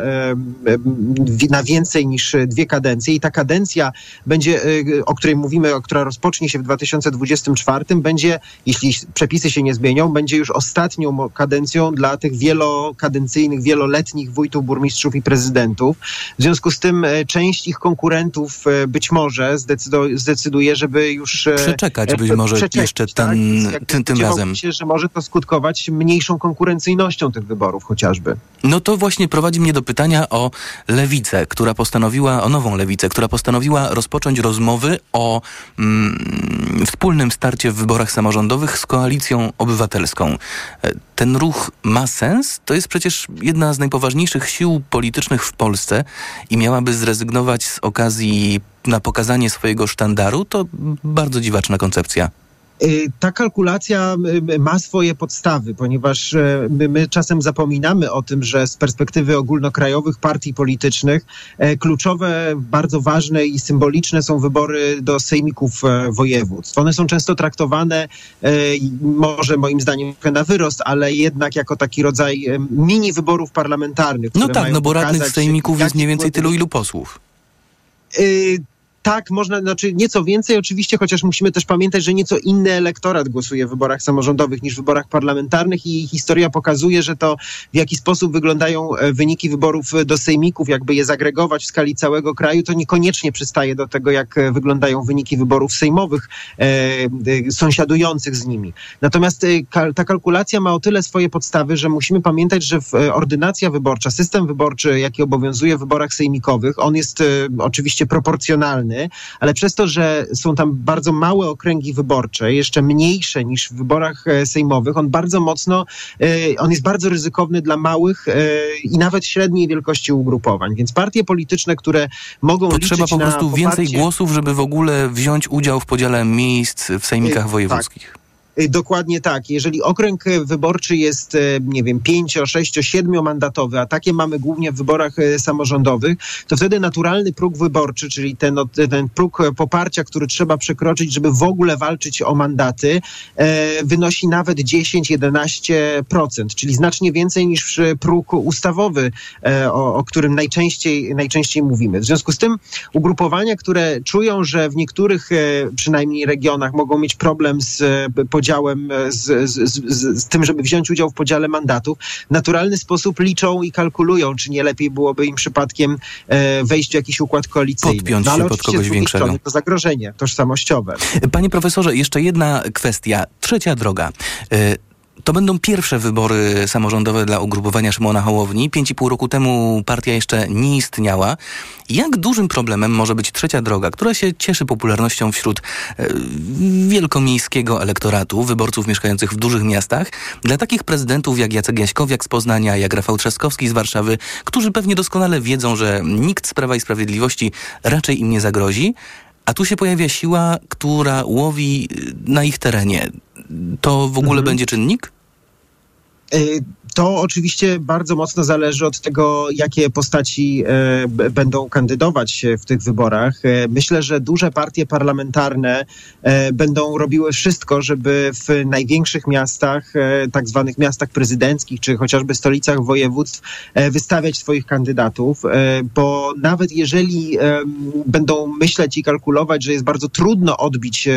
na więcej niż dwie kadencje i ta kadencja będzie, o której mówimy, która rozpocznie się w 2024, będzie, jeśli przepisy się nie zmienią, będzie już ostatnią kadencją dla tych wielokadencyjnych, wieloletnich wójtów, burmistrzów i prezydentów. W związku z tym część ich konkurentów być może zdecyduje, żeby już... Przeczekać być może przeczekać, jeszcze ten, tak? tym, tym razem. się, że może to skutkować mniejszą konkurencyjnością tych wyborów chociażby. No to właśnie prowadzi mnie do pytania o lewicę, która postanowiła, o nową lewicę, która postanowiła rozpocząć rozmowy o mm, wspólnym starcie w wyborach samorządowych z koalicją obywatelską. Ten ruch ma sens? To jest przecież jedna z najpoważniejszych sił politycznych w Polsce i miałaby zrezygnować z okazji na pokazanie swojego sztandaru? To bardzo dziwaczna koncepcja. Ta kalkulacja ma swoje podstawy, ponieważ my, czasem zapominamy o tym, że z perspektywy ogólnokrajowych partii politycznych kluczowe, bardzo ważne i symboliczne są wybory do sejmików województw. One są często traktowane, może moim zdaniem na wyrost, ale jednak jako taki rodzaj mini wyborów parlamentarnych. No tak, no bo radnych sejmików jest mniej więcej tylu, ilu posłów. Y tak, można, znaczy nieco więcej oczywiście, chociaż musimy też pamiętać, że nieco inny elektorat głosuje w wyborach samorządowych niż w wyborach parlamentarnych i historia pokazuje, że to w jaki sposób wyglądają wyniki wyborów do sejmików, jakby je zagregować w skali całego kraju, to niekoniecznie przystaje do tego, jak wyglądają wyniki wyborów sejmowych e, e, sąsiadujących z nimi. Natomiast e, ta kalkulacja ma o tyle swoje podstawy, że musimy pamiętać, że ordynacja wyborcza, system wyborczy, jaki obowiązuje w wyborach sejmikowych, on jest oczywiście proporcjonalny, ale przez to, że są tam bardzo małe okręgi wyborcze, jeszcze mniejsze niż w wyborach sejmowych, on bardzo mocno, on jest bardzo ryzykowny dla małych i nawet średniej wielkości ugrupowań. Więc partie polityczne, które mogą Potrzeba liczyć po prostu na więcej poparcie... głosów, żeby w ogóle wziąć udział w podziale miejsc w sejmikach Tak. Wojewódzkich. Dokładnie tak. Jeżeli okręg wyborczy jest, nie wiem, pięcio, sześcio, siedmiomandatowy, a takie mamy głównie w wyborach samorządowych, to wtedy naturalny próg wyborczy, czyli ten, ten próg poparcia, który trzeba przekroczyć, żeby w ogóle walczyć o mandaty, wynosi nawet 10-11%, czyli znacznie więcej niż próg ustawowy, o, o którym najczęściej, najczęściej mówimy. W związku z tym ugrupowania, które czują, że w niektórych przynajmniej regionach mogą mieć problem z podziałem podziałem, e, z, z, z, z tym, żeby wziąć udział w podziale mandatów, w naturalny sposób liczą i kalkulują, czy nie lepiej byłoby im przypadkiem e, wejść w jakiś układ koalicyjny. Podpiąć no, ale się pod kogoś większego. Strony to zagrożenie tożsamościowe. Panie profesorze, jeszcze jedna kwestia. Trzecia droga. To będą pierwsze wybory samorządowe dla ugrupowania Szymona Hołowni. Pięć i pół roku temu partia jeszcze nie istniała. Jak dużym problemem może być trzecia droga, która się cieszy popularnością wśród e, wielkomiejskiego elektoratu, wyborców mieszkających w dużych miastach, dla takich prezydentów jak Jacek Jaśkowiak z Poznania, jak Rafał Trzaskowski z Warszawy, którzy pewnie doskonale wiedzą, że nikt z Prawa i Sprawiedliwości raczej im nie zagrozi, a tu się pojawia siła, która łowi y, na ich terenie. To w ogóle będzie czynnik? Y, To oczywiście bardzo mocno zależy od tego, jakie postaci e, będą kandydować e, w tych wyborach. E, Myślę, że duże partie parlamentarne będą robiły wszystko, żeby w największych miastach, tak zwanych miastach prezydenckich, czy chociażby stolicach województw, wystawiać swoich kandydatów, bo nawet jeżeli będą myśleć i kalkulować, że jest bardzo trudno odbić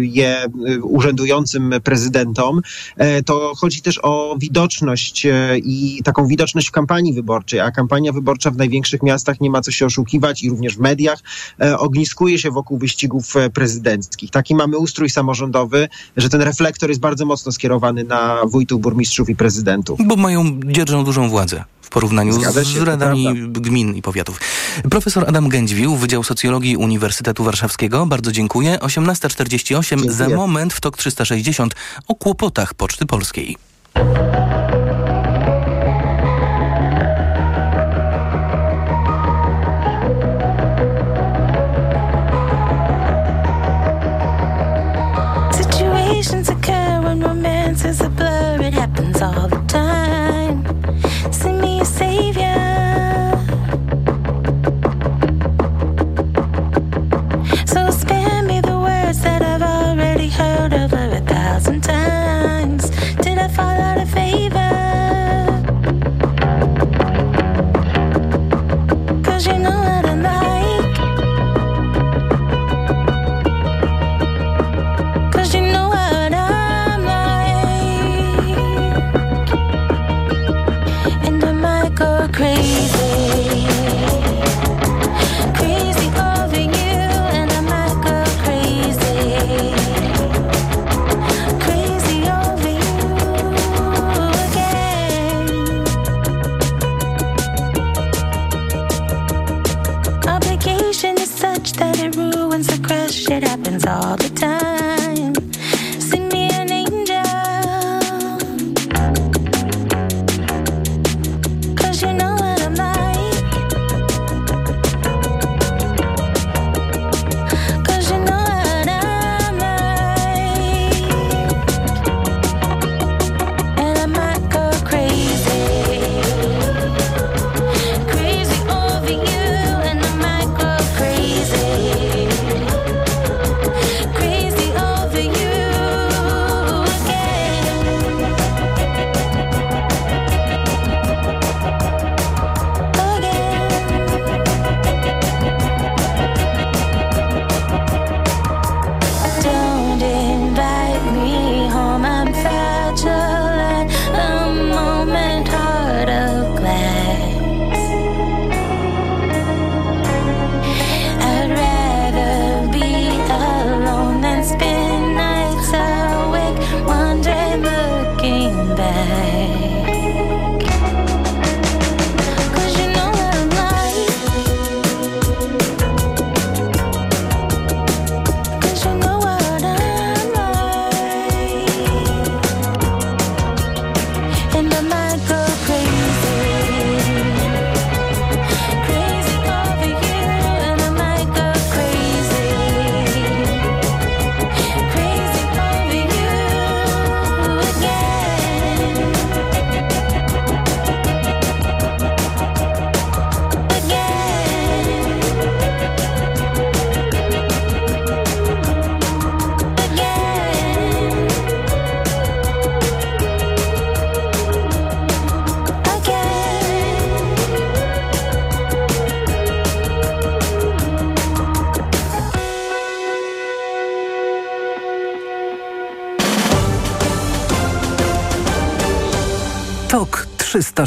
je urzędującym prezydentom, to chodzi też o widoczność i taką widoczność w kampanii wyborczej, a kampania wyborcza w największych miastach nie ma co się oszukiwać i również w mediach e, ogniskuje się wokół wyścigów e, prezydenckich. Taki mamy ustrój samorządowy, że ten reflektor jest bardzo mocno skierowany na wójtów, burmistrzów i prezydentów. Bo mają, dzierżą dużą władzę w porównaniu się, z radami gmin i powiatów. Profesor Adam Gędźwił, Wydział Socjologii Uniwersytetu Warszawskiego. Bardzo dziękuję. 18.48 za moment w TOK 360 o kłopotach Poczty Polskiej.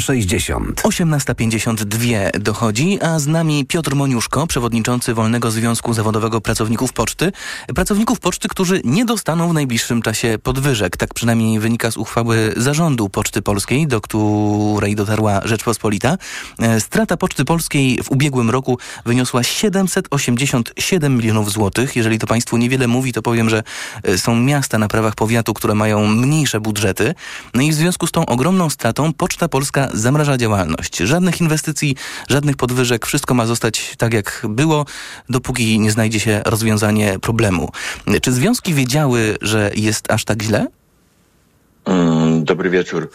360. 18.52 dochodzi, a z nami Piotr Moniuszko, przewodniczący Wolnego Związku Zawodowego Pracowników Poczty. Pracowników Poczty, którzy nie dostaną w najbliższym czasie podwyżek. Tak przynajmniej wynika z uchwały zarządu Poczty Polskiej, do której dotarła Rzeczpospolita. E, Strata Poczty Polskiej w ubiegłym roku wyniosła 787 milionów złotych. Jeżeli to Państwu niewiele mówi, to powiem, że e, są miasta na prawach powiatu, które mają mniejsze budżety. No i w związku z tą ogromną stratą Poczta Polska zamraża działalność. Żadnych inwestycji, żadnych podwyżek, wszystko ma zostać tak jak było, dopóki nie znajdzie się rozwiązanie problemu. Czy związki wiedziały, że jest aż tak źle? Mm, Dobry wieczór.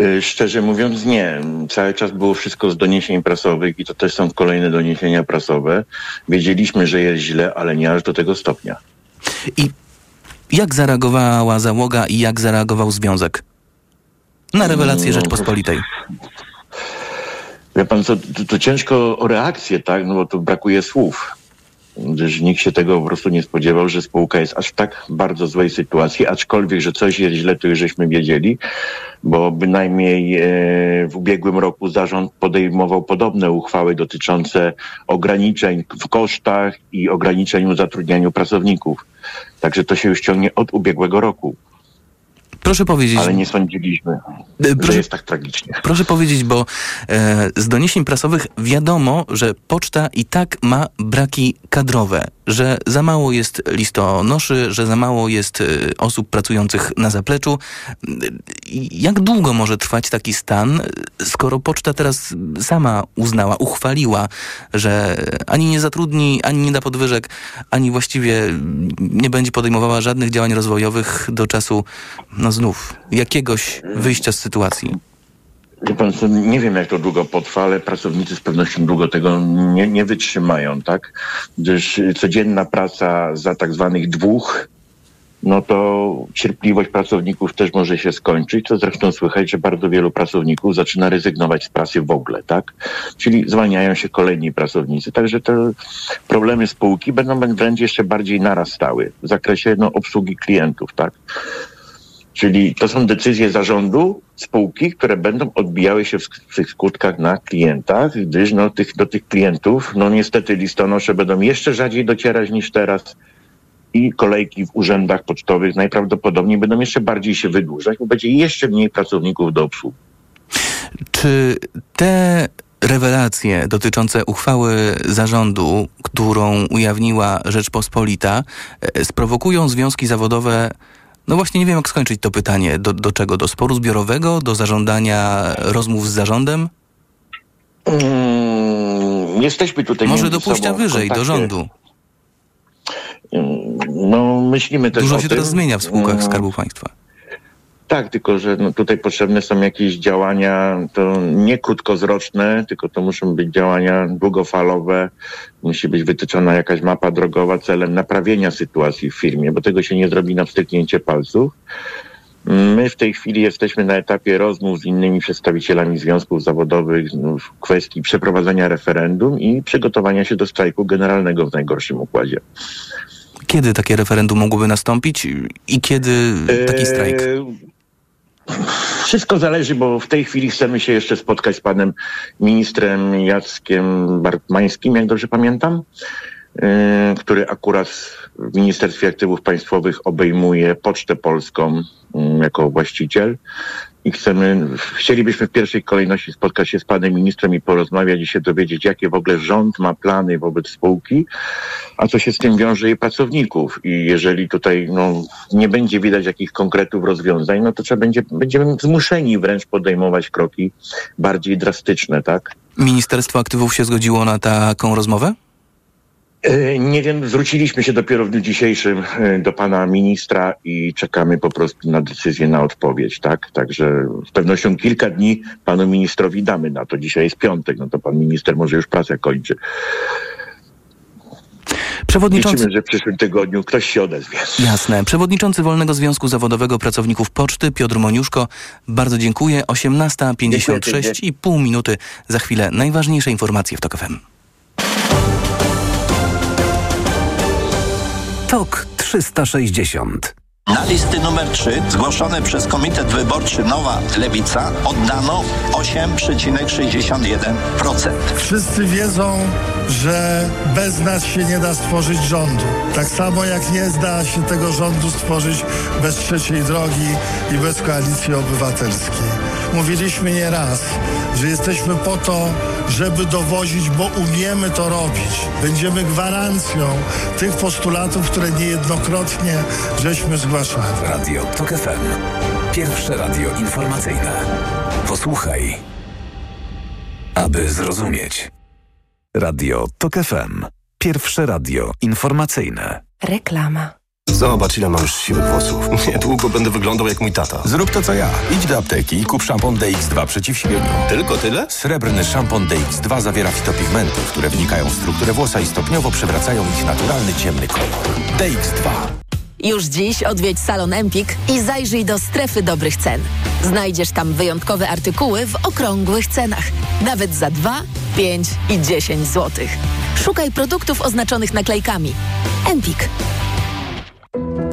Y, Szczerze mówiąc nie. Cały czas było wszystko z doniesień prasowych i to też są kolejne doniesienia prasowe. Wiedzieliśmy, że jest źle, ale nie aż do tego stopnia. I jak zareagowała załoga i jak zareagował związek? Na rewelację Rzeczpospolitej. Wie pan co, to, to ciężko o reakcję, tak? No bo tu brakuje słów. Gdyż nikt się tego po prostu nie spodziewał, że spółka jest aż w tak bardzo złej sytuacji, aczkolwiek, że coś jest źle, to już żeśmy wiedzieli, bo bynajmniej e, w ubiegłym roku zarząd podejmował podobne uchwały dotyczące ograniczeń w kosztach i ograniczeń w zatrudnianiu pracowników. Także to się już ciągnie od ubiegłego roku. Proszę powiedzieć. Ale nie sądziliśmy, że jest tak tragicznie. Proszę powiedzieć, bo e, z doniesień prasowych wiadomo, że poczta i tak ma braki kadrowe, że za mało jest listonoszy, że za mało jest e, osób pracujących na zapleczu. I Jak długo może trwać taki stan, skoro poczta teraz sama uznała, uchwaliła, że ani nie zatrudni, ani nie da podwyżek, ani właściwie nie będzie podejmowała żadnych działań rozwojowych do czasu, no znów, jakiegoś wyjścia z sytuacji? Wie pan, nie wiem jak to długo potrwa, ale pracownicy z pewnością długo tego nie, nie wytrzymają, tak? Gdyż codzienna praca za tak zwanych dwóch, no to cierpliwość pracowników też może się skończyć, co zresztą słychać, że bardzo wielu pracowników zaczyna rezygnować z pracy w ogóle, tak? Czyli zwalniają się kolejni pracownicy. Także te problemy spółki będą wręcz jeszcze bardziej narastały w zakresie no, obsługi klientów, tak? Czyli to są decyzje zarządu spółki, które będą odbijały się w, skutkach na klientach, gdyż no, tych, do tych klientów, no niestety listonosze będą jeszcze rzadziej docierać niż teraz i kolejki w urzędach pocztowych najprawdopodobniej będą jeszcze bardziej się wydłużać, bo będzie jeszcze mniej pracowników do obsługi. Czy te rewelacje dotyczące uchwały zarządu, którą ujawniła Rzeczpospolita, e, sprowokują związki zawodowe no właśnie nie wiem, jak skończyć to pytanie. Do, do czego? Do sporu zbiorowego? Do zażądania rozmów z zarządem? Mm, jesteśmy tutaj Może do pójścia wyżej, do rządu. Mm, No, myślimy też Dużo się tym. teraz zmienia w spółkach Mm, Skarbu Państwa. Tak, tylko że no, tutaj potrzebne są jakieś działania, to nie krótkowzroczne, tylko to muszą być działania długofalowe. Musi być wytyczona jakaś mapa drogowa celem naprawienia sytuacji w firmie, bo tego się nie zrobi na wstyknięcie palców. My w tej chwili jesteśmy na etapie rozmów z innymi przedstawicielami związków zawodowych w kwestii przeprowadzenia referendum i przygotowania się do strajku generalnego w najgorszym układzie. Kiedy takie referendum mogłoby nastąpić i kiedy taki strajk? Eee, Wszystko zależy, bo w tej chwili chcemy się jeszcze spotkać z panem ministrem Jackiem Bartmańskim, jak dobrze pamiętam, eee, który akurat w Ministerstwie Aktywów Państwowych obejmuje Pocztę Polską mm, jako właściciel. I chcemy, chcielibyśmy w pierwszej kolejności spotkać się z panem ministrem i porozmawiać i się dowiedzieć, jakie w ogóle rząd ma plany wobec spółki, a co się z tym wiąże i pracowników. I jeżeli tutaj no, nie będzie widać jakichś konkretów rozwiązań, no to trzeba będzie, będziemy zmuszeni wręcz podejmować kroki bardziej drastyczne, tak? Ministerstwo Aktywów się zgodziło na taką rozmowę? E, Nie wiem, zwróciliśmy się dopiero w dniu dzisiejszym e, do pana ministra i czekamy po prostu na decyzję, na odpowiedź, tak? Także z pewnością kilka dni panu ministrowi damy na to. Dzisiaj jest piątek, no to pan minister może już pracę kończy. Przewodniczący... Liczymy, że w przyszłym tygodniu ktoś się odezwie. Jasne. Przewodniczący Wolnego Związku Zawodowego Pracowników Poczty Piotr Moniuszko. Bardzo dziękuję. 18.56 i pół minuty. Za chwilę najważniejsze informacje w TOK FM. TOK 360. Na listy numer 3 zgłoszone przez Komitet Wyborczy Nowa Lewica oddano 8,61%. Wszyscy wiedzą, że bez nas się nie da stworzyć rządu. Tak samo jak nie da się tego rządu stworzyć bez trzeciej drogi i bez koalicji obywatelskiej. Mówiliśmy nie raz, że jesteśmy po to, żeby dowozić, bo umiemy to robić. Będziemy gwarancją tych postulatów, które niejednokrotnie żeśmy zgłaszali. Radio TOK FM. Pierwsze radio informacyjne. Posłuchaj, aby zrozumieć. Radio TOK FM. Pierwsze radio informacyjne. Reklama. Zobacz, ile mam już siwych włosów. Niedługo będę wyglądał jak mój tata. Zrób to co ja. Idź do apteki i kup szampon DX2 przeciw siwieniu. Tylko tyle? Srebrny szampon DX2 zawiera fitopigmenty, które wnikają w strukturę włosa i stopniowo przywracają ich naturalny ciemny kolor. DX2. Już dziś odwiedź salon Empik i zajrzyj do strefy dobrych cen. Znajdziesz tam wyjątkowe artykuły w okrągłych cenach. Nawet za 2, 5 i 10 zł. Szukaj produktów oznaczonych naklejkami. Empik.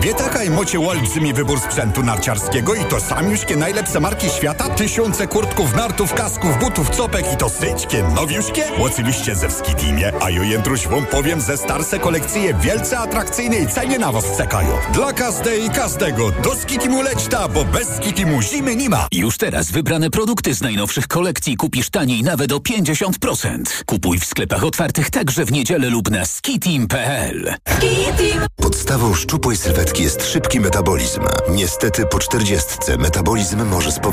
Wietakaj mocie olbrzymi wybór sprzętu narciarskiego i to samiuśkie najlepsze marki świata, tysiące kurtków, nartów, kasków, butów, copek i to syćkie, nowiuśkie? Oczywiście ze Wskitimie, a jo jędruś wam powiem, ze starsze kolekcje wielce atrakcyjnej cenie na was czekają. Dla każdej i każdego do Skitimu leć ta, bo bez Skitimu zimy nie ma. Już teraz wybrane produkty z najnowszych kolekcji kupisz taniej nawet o 50%. Kupuj w sklepach otwartych także w niedzielę lub na skitim.pl. Podstawą szczupłej sylwetki jest szybki metabolizm. Niestety po czterdziestce metabolizm może spowodować